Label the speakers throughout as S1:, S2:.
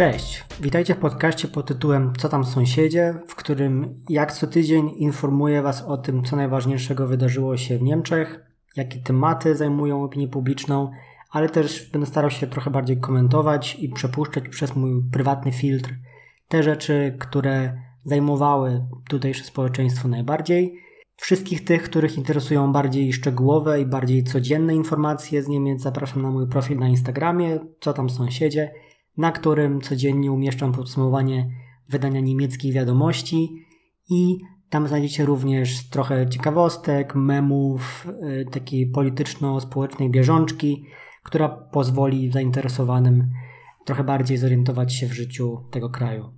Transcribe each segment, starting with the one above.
S1: Cześć, witajcie w podcaście pod tytułem Co tam sąsiedzie, w którym jak co tydzień informuję Was o tym, co najważniejszego wydarzyło się w Niemczech, jakie tematy zajmują opinię publiczną, ale też będę starał się trochę bardziej komentować i przepuszczać przez mój prywatny filtr te rzeczy, które zajmowały tutejsze społeczeństwo najbardziej. Wszystkich tych, których interesują bardziej szczegółowe i bardziej codzienne informacje z Niemiec, zapraszam na mój profil na Instagramie, co tam sąsiedzie na którym codziennie umieszczam podsumowanie wydania niemieckich wiadomości i tam znajdziecie również trochę ciekawostek, memów, y, takiej polityczno-społecznej bieżączki, która pozwoli zainteresowanym trochę bardziej zorientować się w życiu tego kraju.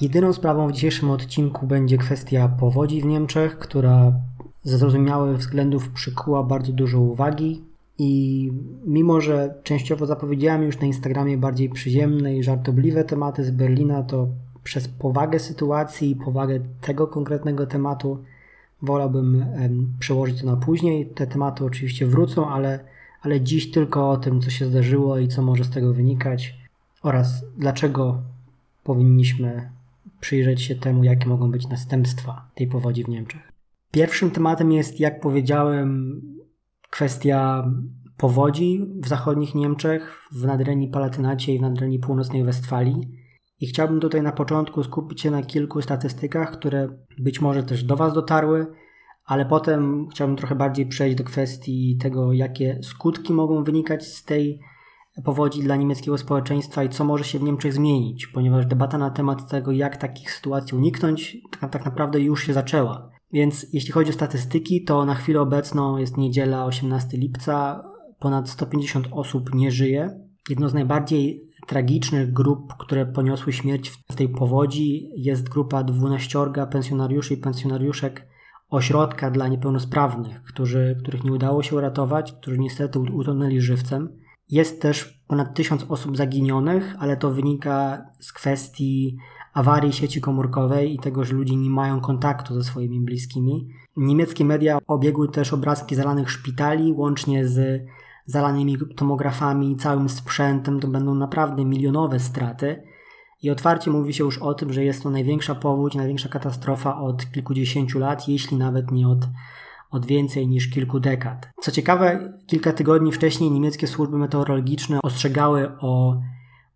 S1: Jedyną sprawą w dzisiejszym odcinku będzie kwestia powodzi w Niemczech, która ze zrozumiałych względów przykuła bardzo dużo uwagi. I mimo, że częściowo zapowiedziałem już na Instagramie bardziej przyziemne i żartobliwe tematy z Berlina, to przez powagę sytuacji i powagę tego konkretnego tematu wolałbym przełożyć to na później. Te tematy oczywiście wrócą, ale, ale dziś tylko o tym, co się zdarzyło i co może z tego wynikać oraz dlaczego powinniśmy przyjrzeć się temu, jakie mogą być następstwa tej powodzi w Niemczech. Pierwszym tematem jest, jak powiedziałem, kwestia powodzi w zachodnich Niemczech, w Nadrenii Palatynacie i w Nadrenii Północnej Westfalii. I chciałbym tutaj na początku skupić się na kilku statystykach, które być może też do Was dotarły, ale potem chciałbym trochę bardziej przejść do kwestii tego, jakie skutki mogą wynikać z tej powodzi dla niemieckiego społeczeństwa i co może się w Niemczech zmienić, ponieważ debata na temat tego, jak takich sytuacji uniknąć, tak, tak naprawdę już się zaczęła. Więc jeśli chodzi o statystyki, to na chwilę obecną jest niedziela 18 lipca, ponad 150 osób nie żyje. Jedno z najbardziej tragicznych grup, które poniosły śmierć w tej powodzi, jest grupa 12 pensjonariuszy i pensjonariuszek ośrodka dla niepełnosprawnych, którzy, których nie udało się uratować, którzy niestety utonęli żywcem. Jest też ponad 1000 osób zaginionych, ale to wynika z kwestii awarii sieci komórkowej i tego, że ludzie nie mają kontaktu ze swoimi bliskimi. Niemieckie media obiegły też obrazki zalanych szpitali, łącznie z zalanymi tomografami, całym sprzętem. To będą naprawdę milionowe straty. I otwarcie mówi się już o tym, że jest to największa powódź, największa katastrofa od kilkudziesięciu lat, jeśli nawet nie od, od więcej niż kilku dekad. Co ciekawe, kilka tygodni wcześniej niemieckie służby meteorologiczne ostrzegały o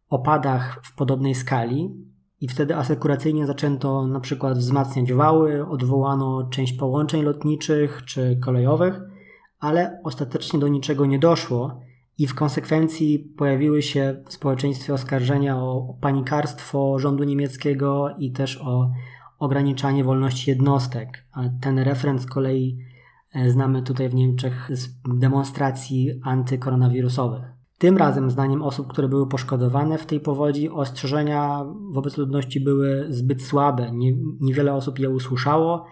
S1: opadach w podobnej skali. I wtedy asekuracyjnie zaczęto na przykład wzmacniać wały, odwołano część połączeń lotniczych czy kolejowych, ale ostatecznie do niczego nie doszło i w konsekwencji pojawiły się w społeczeństwie oskarżenia o panikarstwo rządu niemieckiego i też o ograniczanie wolności jednostek. A ten referent z kolei e, znamy tutaj w Niemczech z demonstracji antykoronawirusowych. Tym razem, zdaniem osób, które były poszkodowane w tej powodzi, ostrzeżenia wobec ludności były zbyt słabe. Nie, niewiele osób je usłyszało,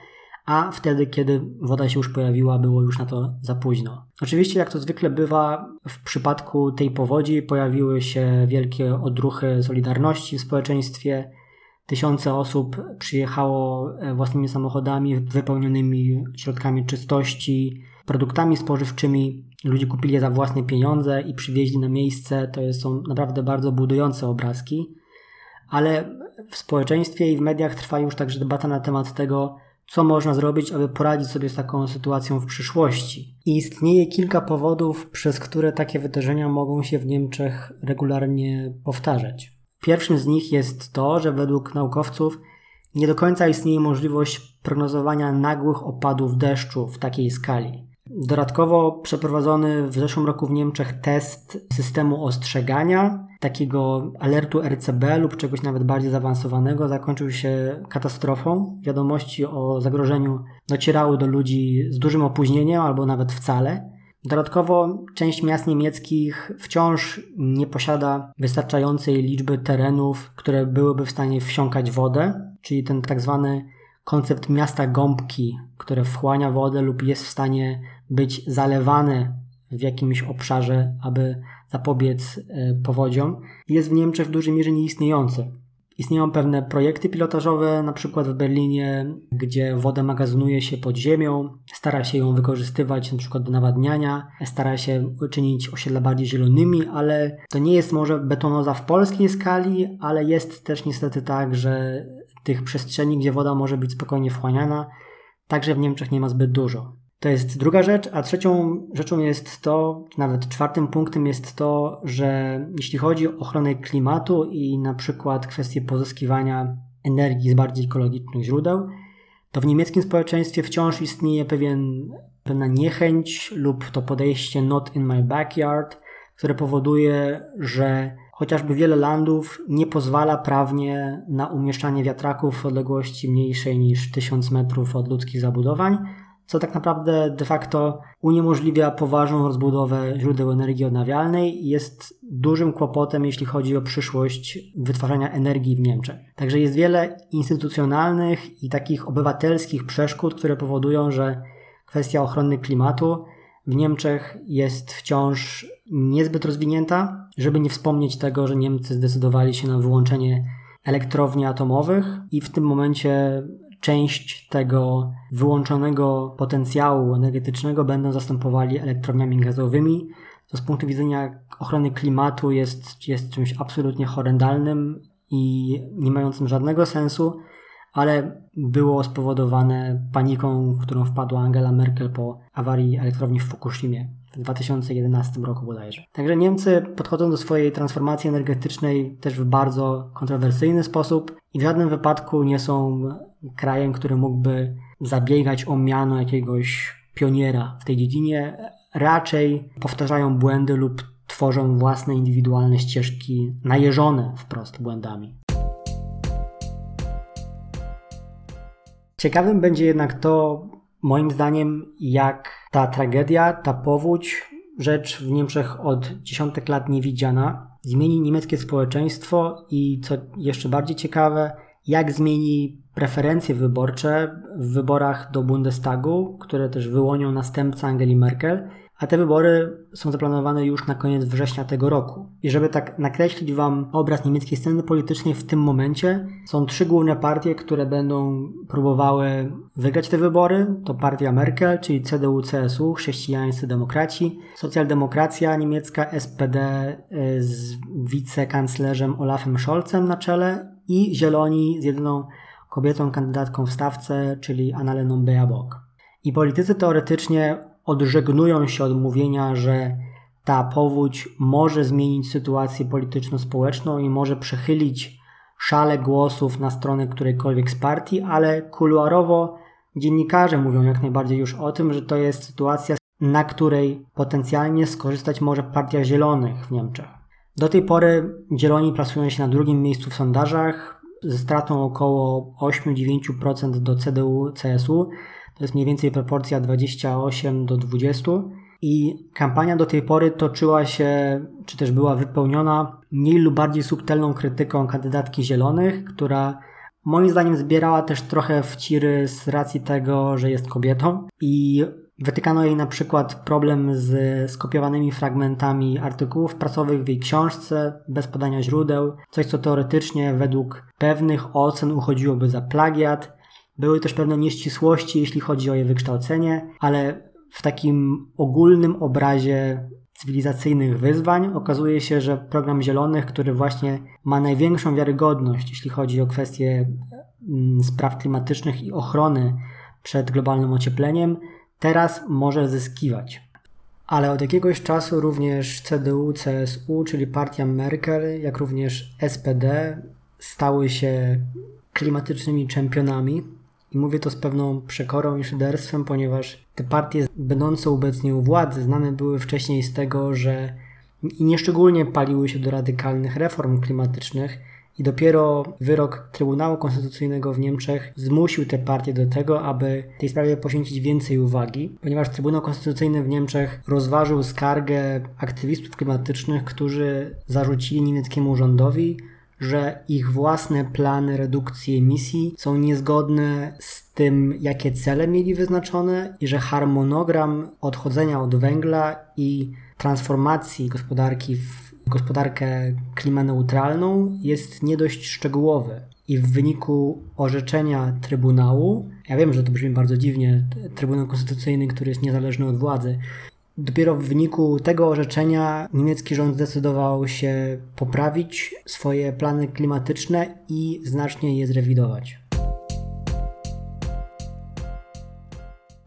S1: a wtedy, kiedy woda się już pojawiła, było już na to za późno. Oczywiście, jak to zwykle bywa, w przypadku tej powodzi pojawiły się wielkie odruchy solidarności w społeczeństwie. Tysiące osób przyjechało e, własnymi samochodami wypełnionymi środkami czystości, produktami spożywczymi. Ludzie kupili je za własne pieniądze i przywieźli na miejsce. To są naprawdę bardzo budujące obrazki. Ale w społeczeństwie i w mediach trwa już także debata na temat tego, co można zrobić, aby poradzić sobie z taką sytuacją w przyszłości. I istnieje kilka powodów, przez które takie wydarzenia mogą się w Niemczech regularnie powtarzać. Pierwszym z nich jest to, że według naukowców nie do końca istnieje możliwość prognozowania nagłych opadów deszczu w takiej skali. Dodatkowo przeprowadzony w zeszłym roku w Niemczech test systemu ostrzegania, takiego alertu RCB lub czegoś nawet bardziej zaawansowanego, zakończył się katastrofą. Wiadomości o zagrożeniu docierały do ludzi z dużym opóźnieniem albo nawet wcale. Dodatkowo część miast niemieckich wciąż nie posiada wystarczającej liczby terenów, które byłyby w stanie wsiąkać wodę, czyli ten tak zwany koncept miasta gąbki, które wchłania wodę lub jest w stanie być zalewane w jakimś obszarze, aby zapobiec e, powodziom, jest w Niemczech w dużej mierze nieistniejący. Istnieją pewne projekty pilotażowe, na przykład w Berlinie, gdzie wodę magazynuje się pod ziemią, stara się ją wykorzystywać na przykład do nawadniania, stara się czynić osiedla bardziej zielonymi, ale to nie jest może betonoza w polskiej skali, ale jest też niestety tak, że tych przestrzeni, gdzie woda może być spokojnie wchłaniana, także w Niemczech nie ma zbyt dużo. To jest druga rzecz, a trzecią rzeczą jest to, nawet czwartym punktem jest to, że jeśli chodzi o ochronę klimatu i na przykład kwestię pozyskiwania energii z bardziej ekologicznych źródeł, to w niemieckim społeczeństwie wciąż istnieje pewien, pewna niechęć lub to podejście not in my backyard, które powoduje, że chociażby wiele landów nie pozwala prawnie na umieszczanie wiatraków w odległości mniejszej niż 1000 metrów od ludzkich zabudowań, co tak naprawdę de facto uniemożliwia poważną rozbudowę źródeł energii odnawialnej i jest dużym kłopotem, jeśli chodzi o przyszłość wytwarzania energii w Niemczech. Także jest wiele instytucjonalnych i takich obywatelskich przeszkód, które powodują, że kwestia ochrony klimatu w Niemczech jest wciąż niezbyt rozwinięta, żeby nie wspomnieć tego, że Niemcy zdecydowali się na wyłączenie elektrowni atomowych i w tym momencie część tego wyłączonego potencjału energetycznego będą zastępowali elektrowniami gazowymi, co z punktu widzenia ochrony klimatu jest, jest czymś absolutnie horrendalnym i nie mającym żadnego sensu, ale było spowodowane paniką, w którą wpadła Angela Merkel po awarii elektrowni w Fukushimie w 2011 roku bodajże. Także Niemcy podchodzą do swojej transformacji energetycznej też w bardzo kontrowersyjny sposób i w żadnym wypadku nie są krajem, który mógłby zabiegać o miano jakiegoś pioniera w tej dziedzinie. Raczej powtarzają błędy lub tworzą własne indywidualne ścieżki najeżone wprost błędami. Ciekawym będzie jednak to, moim zdaniem, jak ta tragedia, ta powódź, rzecz w Niemczech od dziesiątek lat niewidziana, zmieni niemieckie społeczeństwo i co jeszcze bardziej ciekawe, jak zmieni preferencje wyborcze w wyborach do Bundestagu, które też wyłonią następca Angeli Merkel a te wybory są zaplanowane już na koniec września tego roku. I żeby tak nakreślić Wam obraz niemieckiej sceny politycznej w tym momencie, są trzy główne partie, które będą próbowały wygrać te wybory. To partia Merkel, czyli CDU-CSU, chrześcijańscy demokraci, socjaldemokracja niemiecka SPD y, z wicekanclerzem Olafem Scholzem na czele i Zieloni z jedyną kobietą kandydatką w stawce, czyli Annaleną Baerbock. I politycy teoretycznie odżegnują się od mówienia, że ta powódź może zmienić sytuację polityczno-społeczną i może przechylić szale głosów na stronę którejkolwiek z partii, ale kuluarowo dziennikarze mówią jak najbardziej już o tym, że to jest sytuacja, na której potencjalnie skorzystać może Partia Zielonych w Niemczech. Do tej pory Zieloni plasują się na drugim miejscu w sondażach ze stratą około 8-9% do CDU-CSU, to jest mniej więcej proporcja 28 do 20. I kampania do tej pory toczyła się, czy też była wypełniona mniej lub bardziej subtelną krytyką kandydatki zielonych, która moim zdaniem zbierała też trochę wciry z racji tego, że jest kobietą i wytykano jej na przykład problem z skopiowanymi fragmentami artykułów pracowych w jej książce bez podania źródeł, coś co teoretycznie według pewnych ocen uchodziłoby za plagiat, były też pewne nieścisłości, jeśli chodzi o jej wykształcenie, ale w takim ogólnym obrazie cywilizacyjnych wyzwań okazuje się, że program Zielonych, który właśnie ma największą wiarygodność, jeśli chodzi o kwestie mm, spraw klimatycznych i ochrony przed globalnym ociepleniem, teraz może zyskiwać. Ale od jakiegoś czasu również CDU, CSU, czyli partia Merkel, jak również SPD stały się klimatycznymi czempionami i mówię to z pewną przekorą i szyderstwem, ponieważ te partie będące obecnie u władzy znane były wcześniej z tego, że i nieszczególnie paliły się do radykalnych reform klimatycznych i dopiero wyrok Trybunału Konstytucyjnego w Niemczech zmusił te partie do tego, aby tej sprawie poświęcić więcej uwagi, ponieważ Trybunał Konstytucyjny w Niemczech rozważył skargę aktywistów klimatycznych, którzy zarzucili niemieckiemu rządowi, że ich własne plany redukcji emisji są niezgodne z tym, jakie cele mieli wyznaczone i że harmonogram odchodzenia od węgla i transformacji gospodarki w gospodarkę klimaneutralną jest nie dość szczegółowy. I w wyniku orzeczenia Trybunału, ja wiem, że to brzmi bardzo dziwnie, Trybunał Konstytucyjny, który jest niezależny od władzy, Dopiero w wyniku tego orzeczenia niemiecki rząd zdecydował się poprawić swoje plany klimatyczne i znacznie je zrewidować.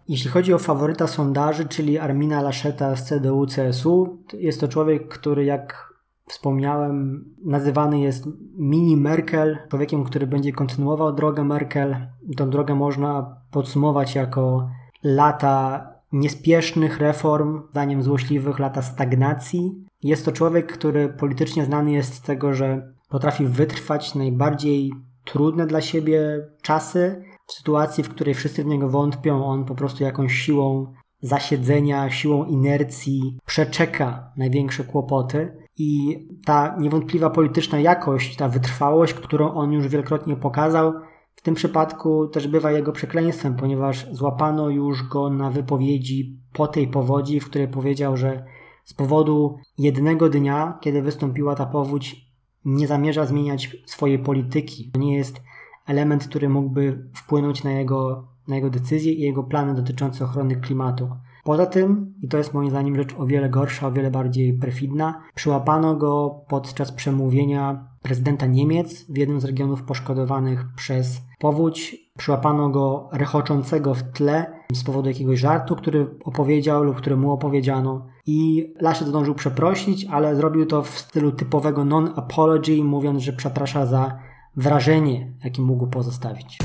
S1: Jeśli chodzi o faworyta sondaży, czyli Armina Lascheta z CDU-CSU, jest to człowiek, który jak wspomniałem, nazywany jest mini Merkel, człowiekiem, który będzie kontynuował drogę Merkel. Tą drogę można podsumować jako lata niespiesznych reform, zdaniem złośliwych, lata stagnacji. Jest to człowiek, który politycznie znany jest z tego, że potrafi wytrwać najbardziej trudne dla siebie czasy. W sytuacji, w której wszyscy w niego wątpią, on po prostu jakąś siłą zasiedzenia, siłą inercji przeczeka największe kłopoty. I ta niewątpliwa polityczna jakość, ta wytrwałość, którą on już wielokrotnie pokazał, w tym przypadku też bywa jego przekleństwem, ponieważ złapano już go na wypowiedzi po tej powodzi, w której powiedział, że z powodu jednego dnia, kiedy wystąpiła ta powódź, nie zamierza zmieniać swojej polityki. To nie jest element, który mógłby wpłynąć na jego, na jego decyzje i jego plany dotyczące ochrony klimatu. Poza tym, i to jest moim zdaniem rzecz o wiele gorsza, o wiele bardziej perfidna, przyłapano go podczas przemówienia prezydenta Niemiec w jednym z regionów poszkodowanych przez powódź. Przyłapano go rechoczącego w tle z powodu jakiegoś żartu, który opowiedział lub który mu opowiedziano. I Laschet zdążył przeprosić, ale zrobił to w stylu typowego non-apology, mówiąc, że przeprasza za wrażenie, jakie mógł pozostawić.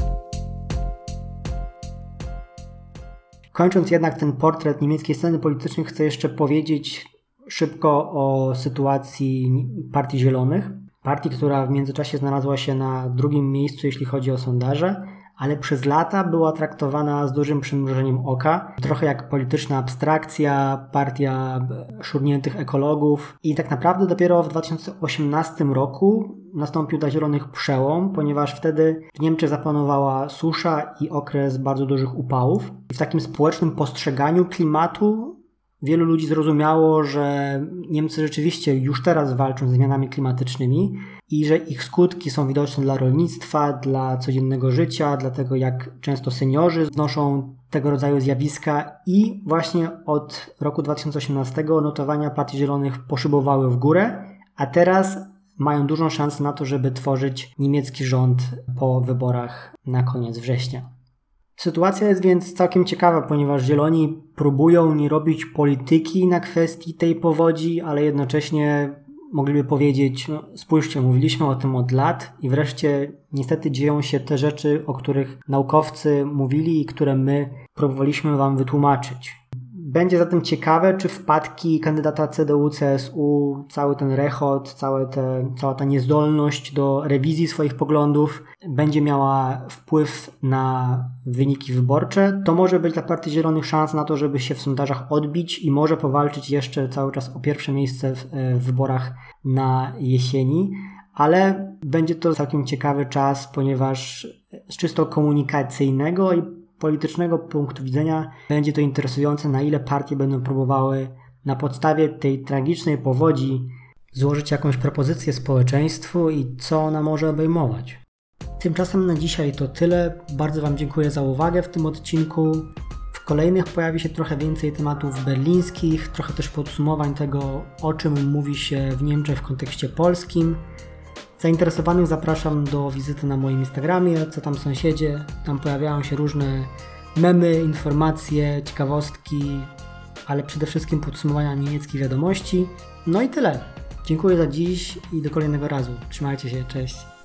S1: Kończąc jednak ten portret niemieckiej sceny politycznej, chcę jeszcze powiedzieć szybko o sytuacji Partii Zielonych. Partii, która w międzyczasie znalazła się na drugim miejscu, jeśli chodzi o sondaże, ale przez lata była traktowana z dużym przymrużeniem oka, trochę jak polityczna abstrakcja, partia szurniętych ekologów i tak naprawdę dopiero w 2018 roku nastąpił dla zielonych przełom, ponieważ wtedy w Niemczech zapanowała susza i okres bardzo dużych upałów. W takim społecznym postrzeganiu klimatu wielu ludzi zrozumiało, że Niemcy rzeczywiście już teraz walczą z zmianami klimatycznymi i że ich skutki są widoczne dla rolnictwa, dla codziennego życia, dla tego, jak często seniorzy znoszą tego rodzaju zjawiska i właśnie od roku 2018 notowania Partii Zielonych poszybowały w górę, a teraz mają dużą szansę na to, żeby tworzyć niemiecki rząd po wyborach na koniec września. Sytuacja jest więc całkiem ciekawa, ponieważ Zieloni próbują nie robić polityki na kwestii tej powodzi, ale jednocześnie mogliby powiedzieć, no spójrzcie, mówiliśmy o tym od lat i wreszcie niestety dzieją się te rzeczy, o których naukowcy mówili i które my próbowaliśmy Wam wytłumaczyć. Będzie zatem ciekawe, czy wpadki kandydata CDU-CSU, cały ten rechot, całe te, cała ta niezdolność do rewizji swoich poglądów będzie miała wpływ na wyniki wyborcze. To może być dla Partii Zielonych szans na to, żeby się w sondażach odbić i może powalczyć jeszcze cały czas o pierwsze miejsce w, w wyborach na jesieni ale będzie to całkiem ciekawy czas, ponieważ z czysto komunikacyjnego i politycznego punktu widzenia będzie to interesujące, na ile partie będą próbowały na podstawie tej tragicznej powodzi złożyć jakąś propozycję społeczeństwu i co ona może obejmować. Tymczasem na dzisiaj to tyle. Bardzo Wam dziękuję za uwagę w tym odcinku. W kolejnych pojawi się trochę więcej tematów berlińskich, trochę też podsumowań tego, o czym mówi się w Niemczech w kontekście polskim. Zainteresowanych zapraszam do wizyty na moim Instagramie, co tam sąsiedzie. Tam pojawiają się różne memy, informacje, ciekawostki, ale przede wszystkim podsumowania niemieckich wiadomości. No i tyle. Dziękuję za dziś i do kolejnego razu. Trzymajcie się, cześć.